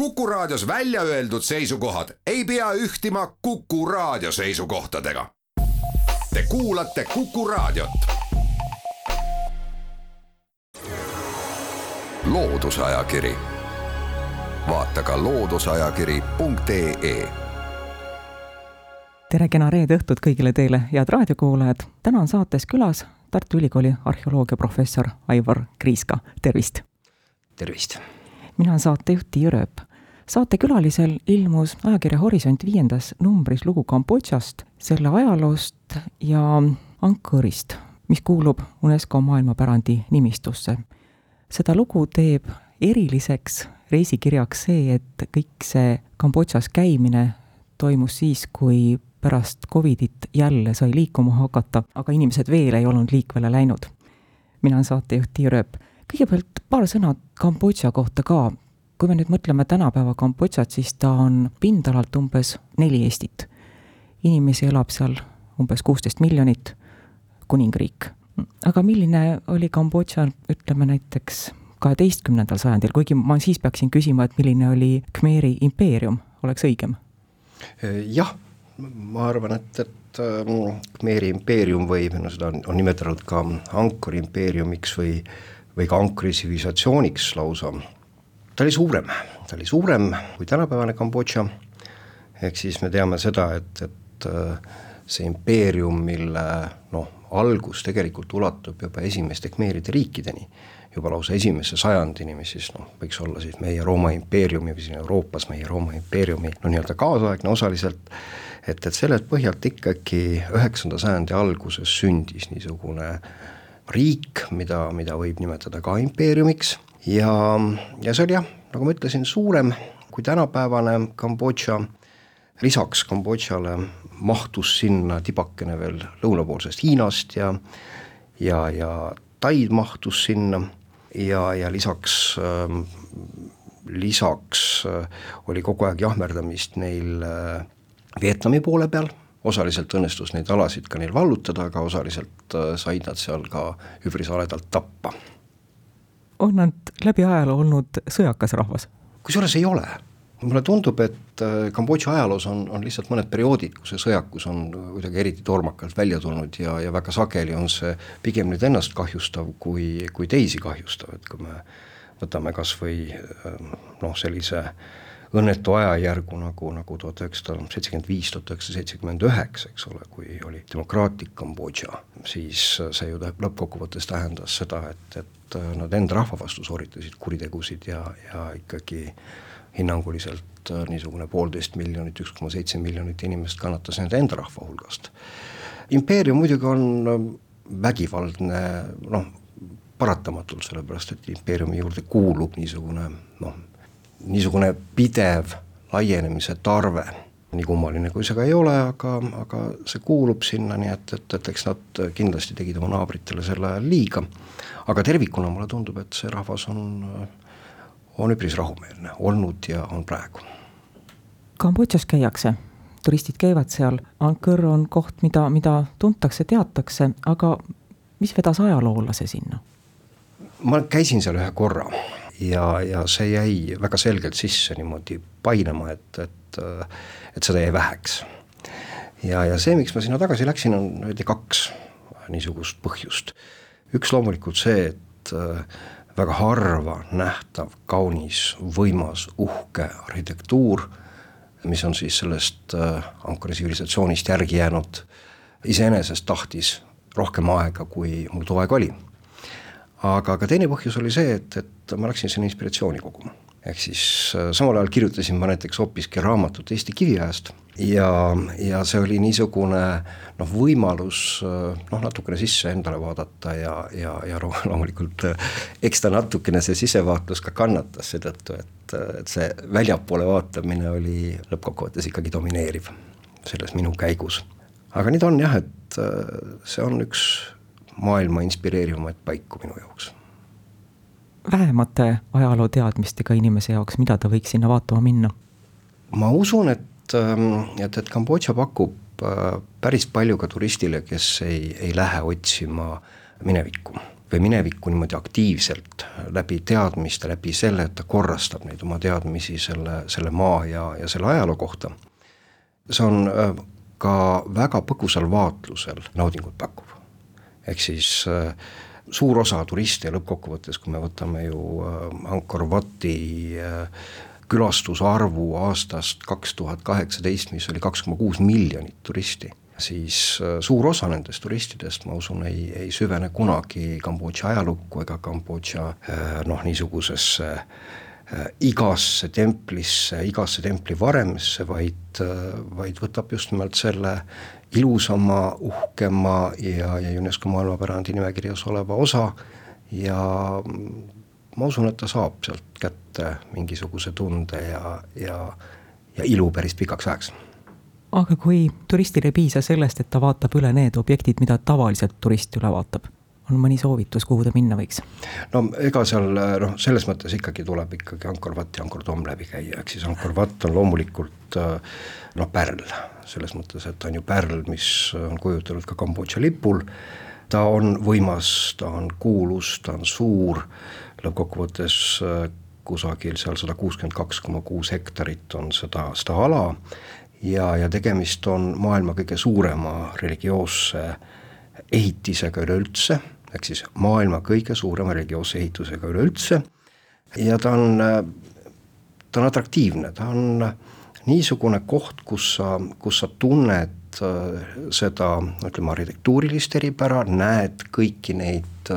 Kuku Raadios välja öeldud seisukohad ei pea ühtima Kuku Raadio seisukohtadega. Te kuulate Kuku Raadiot. loodusajakiri, vaata ka looduseajakiri.ee tere, kena reede õhtut kõigile teile, head raadiokuulajad. täna on saates külas Tartu Ülikooli arheoloogiaprofessor Aivar Kriiska, tervist! tervist! mina olen saatejuht Tiia Rööp. Saatekülalisel ilmus ajakirja Horisont viiendas numbris lugu Kambodžast, selle ajaloost ja Angkorist, mis kuulub UNESCO maailmapärandi nimistusse. seda lugu teeb eriliseks reisikirjaks see, et kõik see Kambodžas käimine toimus siis, kui pärast Covidit jälle sai liikuma hakata, aga inimesed veel ei olnud liikvele läinud. mina olen saatejuht Tiia Rööp. kõigepealt paar sõna Kambodža kohta ka. Kui me nüüd mõtleme tänapäeva Kambodžat, siis ta on pindalalt umbes neli Eestit. inimesi elab seal umbes kuusteist miljonit, kuningriik. aga milline oli Kambodža, ütleme näiteks kaheteistkümnendal sajandil, kuigi ma siis peaksin küsima, et milline oli Khmeri impeerium, oleks õigem? jah ma arvan, et, et Khmeri impeerium või no seda on, on nimetatud ka Ankori impeeriumiks või, või ka Ankri tsivilisatsiooniks lausa, ta oli suurem, ta oli suurem kui tänapäevane Kambodža, ehk siis me teame seda, et, et see impeerium, mille noh, algus tegelikult ulatub juba esimeste Khmeride riikideni, juba lausa esimese sajandini, mis siis noh, võiks olla siis meie Rooma impeeriumi või siin Euroopas meie Rooma impeeriumi no nii-öelda kaasaegne osaliselt, et, et sellelt põhjalt ikkagi üheksanda sajandi alguses sündis niisugune riik, mida, mida võib nimetada ka impeeriumiks. Ja, ja see oli jah, nagu ma ütlesin, suurem kui tänapäevane Kambodža, lisaks Kambodžale mahtus sinna tibakene veel lõunapoolsest Hiinast ja ja, ja Taid mahtus sinna. Ja, ja lisaks äh, lisaks oli kogu aeg jahmerdamist neil äh, Vietnami poole peal, osaliselt õnnestus neid alasid ka neil vallutada, aga osaliselt äh, said nad seal ka üpris haledalt tappa. on nad läbi ajaloo olnud sõjakas rahvas? kusjuures ei ole. mulle tundub, et äh, Kambodža ajaloos on, on lihtsalt mõned perioodid, kus see sõjakus on kuidagi eriti tormakalt välja tulnud ja, ja väga sageli on see pigem nüüd ennast kahjustav kui, kui teisi kahjustav, et kui me võtame kas või äh, noh, sellise äh, õnnetu ajajärgu nagu, nagu tuhat üheksasada seitsekümmend viis, tuhat üheksasada seitsekümmend üheksa, eks ole, kui oli demokraatlik Kambodža, siis see ju lõppkokkuvõttes tähendas seda, et, et nad enda rahva vastu sooritasid kuritegusid ja, ja ikkagi hinnanguliselt niisugune poolteist miljonit, üks koma seitse miljonit inimest kannatas nende enda rahva hulgast. impeerium muidugi on vägivaldne noh, paratamatult, sellepärast et impeeriumi juurde kuulub niisugune noh, niisugune pidev laienemise tarve, nii kummaline kui see ka ei ole, aga, aga see kuulub sinna, nii et, et, et eks nad kindlasti tegid oma naabritele sel ajal liiga, aga tervikuna mulle tundub, et see rahvas on, on üpris rahumeelne olnud ja on praegu. Kambodžas käiakse, turistid käivad seal, Angkor on koht, mida, mida tuntakse, teatakse, aga mis vedas ajaloolase sinna? ma käisin seal ühe korra ja, ja see jäi väga selgelt sisse niimoodi painama, et, et, et seda jäi väheks. ja, ja see, miks ma sinna tagasi läksin, on öeldi kaks niisugust põhjust. üks loomulikult see, et äh, väga harva nähtav, kaunis, võimas, uhke arhitektuur, mis on siis sellest äh, Ankara tsivilisatsioonist järgi jäänud, iseenesest tahtis rohkem aega, kui mul too aeg oli aga ka teine põhjus oli see, et, et ma läksin sinna inspiratsiooni koguma. ehk siis äh, samal ajal kirjutasin ma näiteks hoopiski raamatut Eesti kiviajast ja, ja see oli niisugune noh, võimalus äh, noh, natukene sisse endale vaadata ja, ja, ja loomulikult äh, eks ta natukene, see sisevaatlus ka kannatas seetõttu, et, et see väljapoole vaatamine oli lõppkokkuvõttes ikkagi domineeriv selles minu käigus. aga nüüd on jah, et see on üks maailma inspireerivamaid paiku minu jaoks. vähemate ajalooteadmistega inimese jaoks, mida ta võiks sinna vaatama minna? ma usun, et, ähm, et, et Kambodža pakub äh, päris palju ka turistile, kes ei, ei lähe otsima minevikku. või minevikku niimoodi aktiivselt, läbi teadmiste, läbi selle, et ta korrastab neid oma teadmisi selle, selle maa ja, ja selle ajaloo kohta, see on äh, ka väga põgusal vaatlusel naudingut pakkuv. Ehk siis äh, suur osa turiste lõppkokkuvõttes, kui me võtame ju äh, Angkor Vati külastusarvu aastast kaks tuhat kaheksateist, mis oli kaks koma kuus miljonit turisti siis äh, suur osa nendest turistidest, ma usun, ei, ei süvene kunagi Kambodža ajalukku ega Kambodža äh, noh, niisugusesse äh, igasse templisse, igasse templi varemesse, vaid, vaid võtab just nimelt selle ilusama, uhkema ja, ja UNESCO maailmapärandi nimekirjas oleva osa. Ja ma usun, et ta saab sealt kätte mingisuguse tunde ja, ja, ja ilu päris pikaks ajaks. Aga kui turistil ei piisa sellest, et ta vaatab üle need objektid, mida tavaliselt turist üle vaatab, on mõni soovitus, kuhu ta minna võiks? no ega seal noh, selles mõttes ikkagi tuleb ikkagi Angkor Wat ja Angkor Tom läbi käia, ehk siis Angkor Wat on loomulikult noh, pärl, selles mõttes, et ta on ju pärl, mis on kujutatud ka Kambodža lipul, ta on võimas, ta on kuulus, ta on suur, lõppkokkuvõttes kusagil seal sada kuuskümmend kaks koma kuus hektarit on seda, seda ala. Ja, ja tegemist on maailma kõige suurema religioosse ehitisega üleüldse, ehk siis maailma kõige suurema religioosse ehitusega üleüldse. Ja ta on, ta on atraktiivne, ta on niisugune koht, kus sa, kus sa tunned äh, seda ütleme, arhitektuurilist eripära, näed kõiki neid,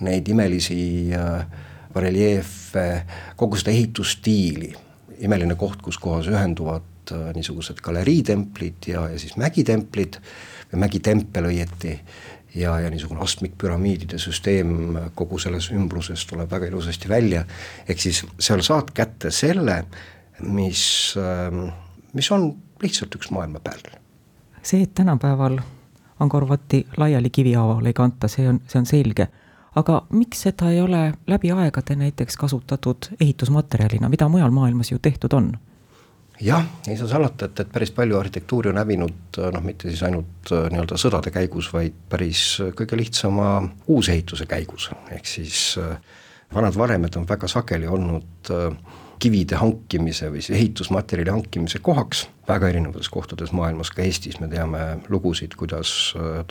neid imelisi äh, bareljeefe, kogu seda ehitusstiili, imeline koht, kus kohas ühenduvad Äh, niisugused galeriitemplid ja, ja siis mägitemplid mägitempel õieti ja, ja niisugune astmikpüramiidide süsteem kogu selles ümbruses tuleb väga ilusasti välja, ehk siis seal saad kätte selle, mis, ähm, mis on lihtsalt üks maailma pärl. see, et tänapäeval Angkor Vati laiali kivihaaval ei kanta, see on, see on selge. aga miks seda ei ole läbi aegade näiteks kasutatud ehitusmaterjalina, mida mujal maailmas ju tehtud on? Jah, ei saa salata, et, et päris palju arhitektuuri on hävinud noh, mitte siis ainult äh, nii-öelda sõdade käigus, vaid päris kõige lihtsama uusehituse käigus, ehk siis äh, vanad varemed on väga sageli olnud äh, kivide hankimise või siis ehitusmaterjali hankimise kohaks. Väga erinevates kohtades maailmas, ka Eestis me teame lugusid, kuidas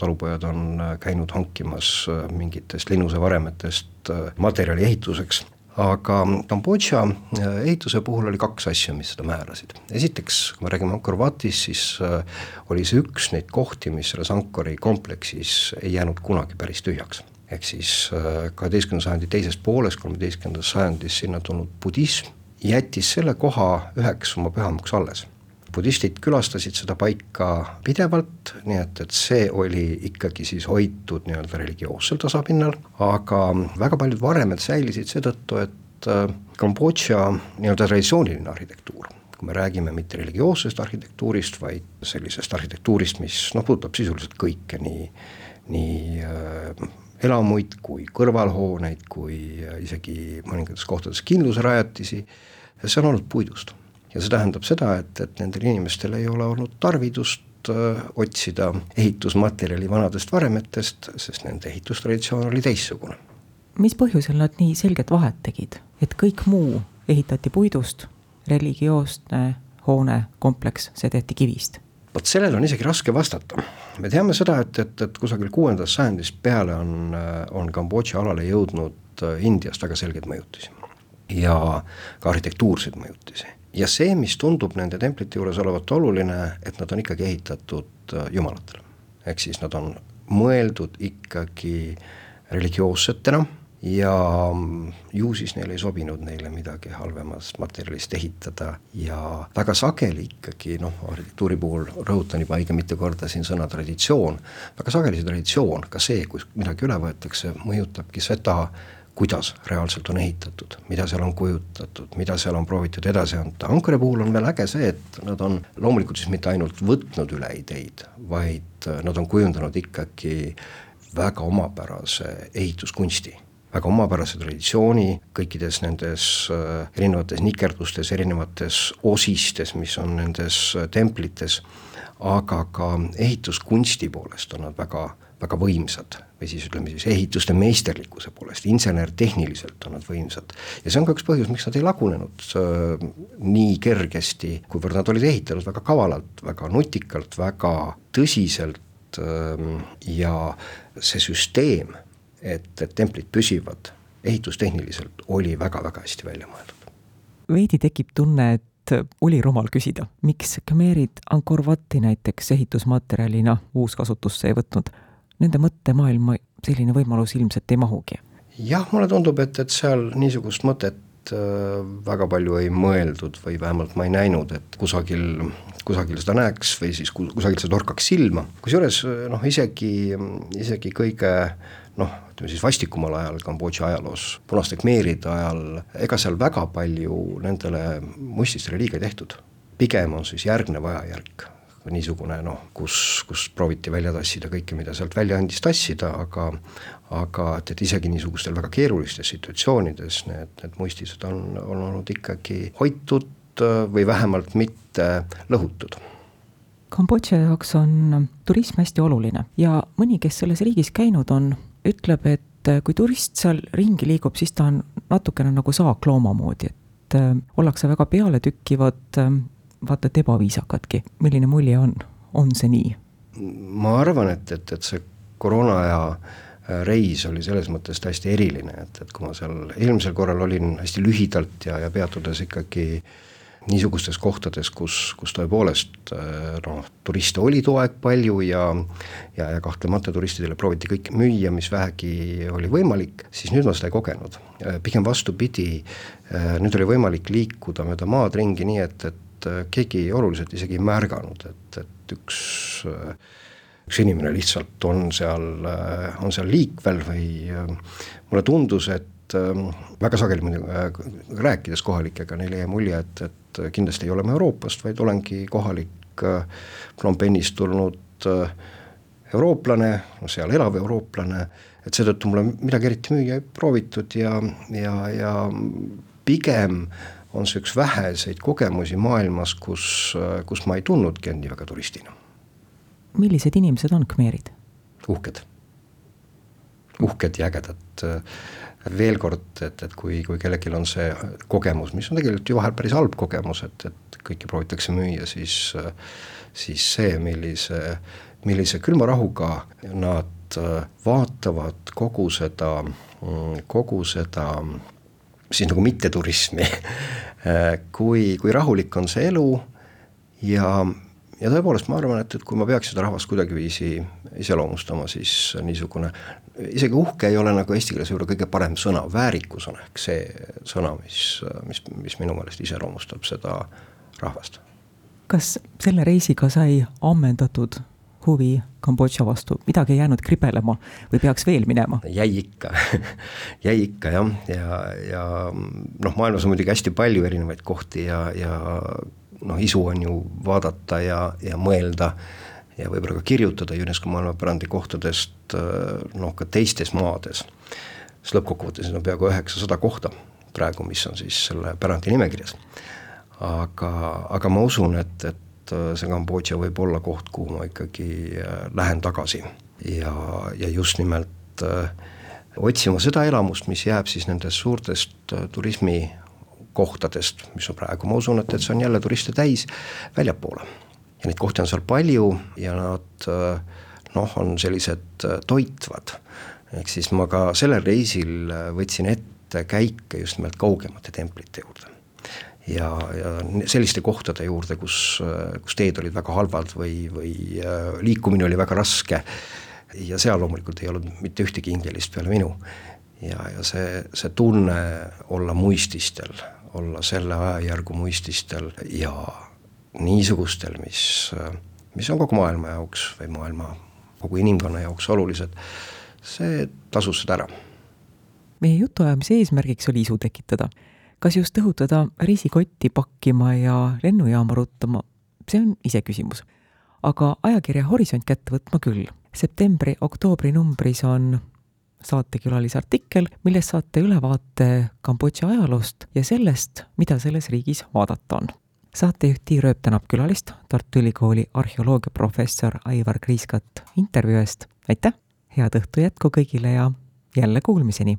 talupojad on käinud hankimas mingitest linnusevaremetest materjali ehituseks aga Kambodža äh, ehituse puhul oli kaks asja, mis seda määrasid. esiteks, kui me räägime Angkor Watis, siis äh, oli see üks neid kohti, mis selles Angkori kompleksis ei jäänud kunagi päris tühjaks. ehk siis äh, kaheteistkümnenda sajandi teises pooles, kolmeteistkümnendas sajandis sinna tulnud budism jättis selle koha üheks oma pühamaks alles budistid külastasid seda paika pidevalt, nii et, et see oli ikkagi siis hoitud nii-öelda religioossel tasapinnal, aga väga paljud varemed säilisid seetõttu, et äh, Kambodža nii-öelda traditsiooniline arhitektuur, kui me räägime mitte religioossest arhitektuurist, vaid sellisest arhitektuurist, mis noh, puudutab sisuliselt kõike, nii, nii äh, elamuid kui kõrvalhooneid, kui äh, isegi mõningates kohtades kindlusrajatisi, see on olnud puidust ja see tähendab seda, et, et nendel inimestel ei ole olnud tarvidust äh, otsida ehitusmaterjali vanadest varemetest, sest nende ehitustraditsioon oli teistsugune. mis põhjusel nad nii selget vahet tegid, et kõik muu ehitati puidust, religioosne hoone, kompleks, see tehti kivist? vot sellele on isegi raske vastata. me teame seda, et, et, et kusagil kuuendast sajandist peale on, on Kambodža alale jõudnud äh, Indiast väga selgeid mõjutisi ja ka arhitektuurseid mõjutisi ja see, mis tundub nende templite juures olevat oluline, et nad on ikkagi ehitatud äh, jumalatele. ehk siis nad on mõeldud ikkagi religioossetena ja mm, ju siis neile ei sobinud neile midagi halvemast materjalist ehitada ja väga sageli ikkagi noh, arhitektuuri puhul rõhutan juba õige mitu korda siin sõna traditsioon, väga sageli see traditsioon, ka see, kui midagi üle võetakse, mõjutabki seda, kuidas reaalselt on ehitatud, mida seal on kujutatud, mida seal on proovitud edasi anda, Ankara puhul on veel äge see, et nad on loomulikult siis mitte ainult võtnud üle ideid, vaid nad on kujundanud ikkagi väga omapärase ehituskunsti väga omapärase traditsiooni kõikides nendes äh, erinevates nikerdustes, erinevates osistes, mis on nendes äh, templites, aga ka ehituskunsti poolest on nad väga väga võimsad või siis ütleme siis ehituste meisterlikkuse poolest, insener-tehniliselt on nad võimsad. ja see on ka üks põhjus, miks nad ei lagunenud äh, nii kergesti, kuivõrd nad olid ehitanud väga kavalalt, väga nutikalt, väga tõsiselt äh, ja see süsteem, et, et templid püsivad ehitustehniliselt, oli väga-väga hästi välja mõeldud. veidi tekib tunne, et oli rumal küsida, miks Khmerid Angkor Vati näiteks ehitusmaterjalina uuskasutusse ei võtnud nende mõttemaailma selline võimalus ilmselt ei mahugi. jah, mulle tundub, et, et seal niisugust mõtet äh, väga palju ei mõeldud või vähemalt ma ei näinud, et kusagil, kusagil seda näeks või siis kusagil see torkaks silma, kusjuures noh, isegi, isegi kõige noh, ütleme siis vastikumal ajal Kambodža ajaloos, punaste khmeeride ajal, ega seal väga palju nendele muististele liiga ei tehtud. pigem on siis järgnev ajajärk niisugune noh, kus, kus prooviti välja tassida kõike, mida sealt välja andis tassida, aga aga et, et isegi niisugustel väga keerulistes situatsioonides need, need muistised on, on olnud ikkagi hoitud või vähemalt mitte lõhutud. Kambodža jaoks on turism hästi oluline ja mõni, kes selles riigis käinud on, ütleb, et kui turist seal ringi liigub, siis ta on natukene nagu saaklooma moodi, et äh, ollakse väga pealetükkivad, äh, vaata et ebaviisakadki, milline mulje on, on see nii? ma arvan, et, et, et see koroona aja äh, reis oli selles mõttes täiesti eriline, et, et kui ma seal eelmisel korral olin hästi lühidalt ja, ja peatudes ikkagi niisugustes kohtades, kus, kus tõepoolest äh, noh, turiste oli too aeg palju ja ja, ja kahtlemata turistidele prooviti kõike müüa, mis vähegi oli võimalik, siis nüüd ma seda ei kogenud. Äh, pigem vastupidi, nüüd oli võimalik liikuda mööda maad ringi nii, et, et et äh, keegi oluliselt isegi ei märganud, et, et üks, äh, üks inimene lihtsalt on seal, äh, on seal liikvel või mulle tundus, et väga sageli muidugi rääkides kohalikega, neile jäi mulje, et, et kindlasti ei ole ma Euroopast, vaid olengi kohalik Phnom Penhist tulnud eurooplane, seal elav eurooplane, et seetõttu mulle midagi eriti müüa ei proovitud ja, ja, ja pigem on see üks väheseid kogemusi maailmas, kus, kus ma ei tundnudki end nii väga turistina. millised inimesed on khmeerid? uhked, uhked ja ägedad. veel kord, et, et kui, kui kellelgi on see kogemus, mis on tegelikult ju vahel päris halb kogemus, et, et kõike proovitakse müüa, siis, siis see, millise, millise külma rahuga nad vaatavad kogu seda, kogu seda siis nagu mitteturismi kui, kui rahulik on see elu ja, ja tõepoolest ma arvan, et, et kui ma peaks seda rahvast kuidagiviisi iseloomustama, siis niisugune isegi uhke ei ole nagu eesti keeles võib-olla kõige parem sõna, väärikus on ehk see sõna, mis, mis, mis minu meelest iseloomustab seda rahvast. kas selle reisiga sai ammendatud huvi Kambodža vastu, midagi ei jäänud kribelema või peaks veel minema? jäi ikka jäi ikka jah, ja, ja noh, maailmas on muidugi hästi palju erinevaid kohti ja, ja noh, isu on ju vaadata ja, ja mõelda ja võib-olla ka kirjutada UNESCO maailmapärandi kohtadest noh, ka teistes maades. sest lõppkokkuvõttes on peaaegu üheksasada kohta praegu, mis on siis selle pärandi nimekirjas. aga, aga ma usun, et, et et äh, see Kambodža võib olla koht, kuhu ma ikkagi äh, lähen tagasi ja, ja just nimelt äh, otsima seda elamust, mis jääb siis nendest suurtest turismikohtadest, mis on praegu, ma usun, et, et see on jälle turiste täis, väljapoole. ja neid kohti on seal palju ja nad noh, on sellised toitvad. ehk siis ma ka sellel reisil võtsin ette käike just nimelt kaugemate templite juurde ja, ja selliste kohtade juurde, kus, kus teed olid väga halvad või, või äh, liikumine oli väga raske ja seal loomulikult ei olnud mitte ühtegi ingelist peale minu. ja, ja see, see tunne olla muististel, olla selle ajajärgu muististel ja niisugustel, mis, mis on kogu maailma jaoks või maailma, kogu inimkonna jaoks olulised, see tasus seda ära. meie jutuajamise eesmärgiks oli isu tekitada kas just õhutada reisikotti pakkima ja lennujaama ruttama, see on iseküsimus. aga ajakirja Horisont kätte võtma küll. septembri-oktoobri numbris on saatekülalise artikkel, milles saate ülevaate Kambodža ajaloost ja sellest, mida selles riigis vaadata on. saatejuht Tiir Ööp tänab külalist, Tartu Ülikooli arheoloogiaprofessor Aivar Kriiskat intervjuu eest, aitäh! head õhtu jätku kõigile ja jälle kuulmiseni!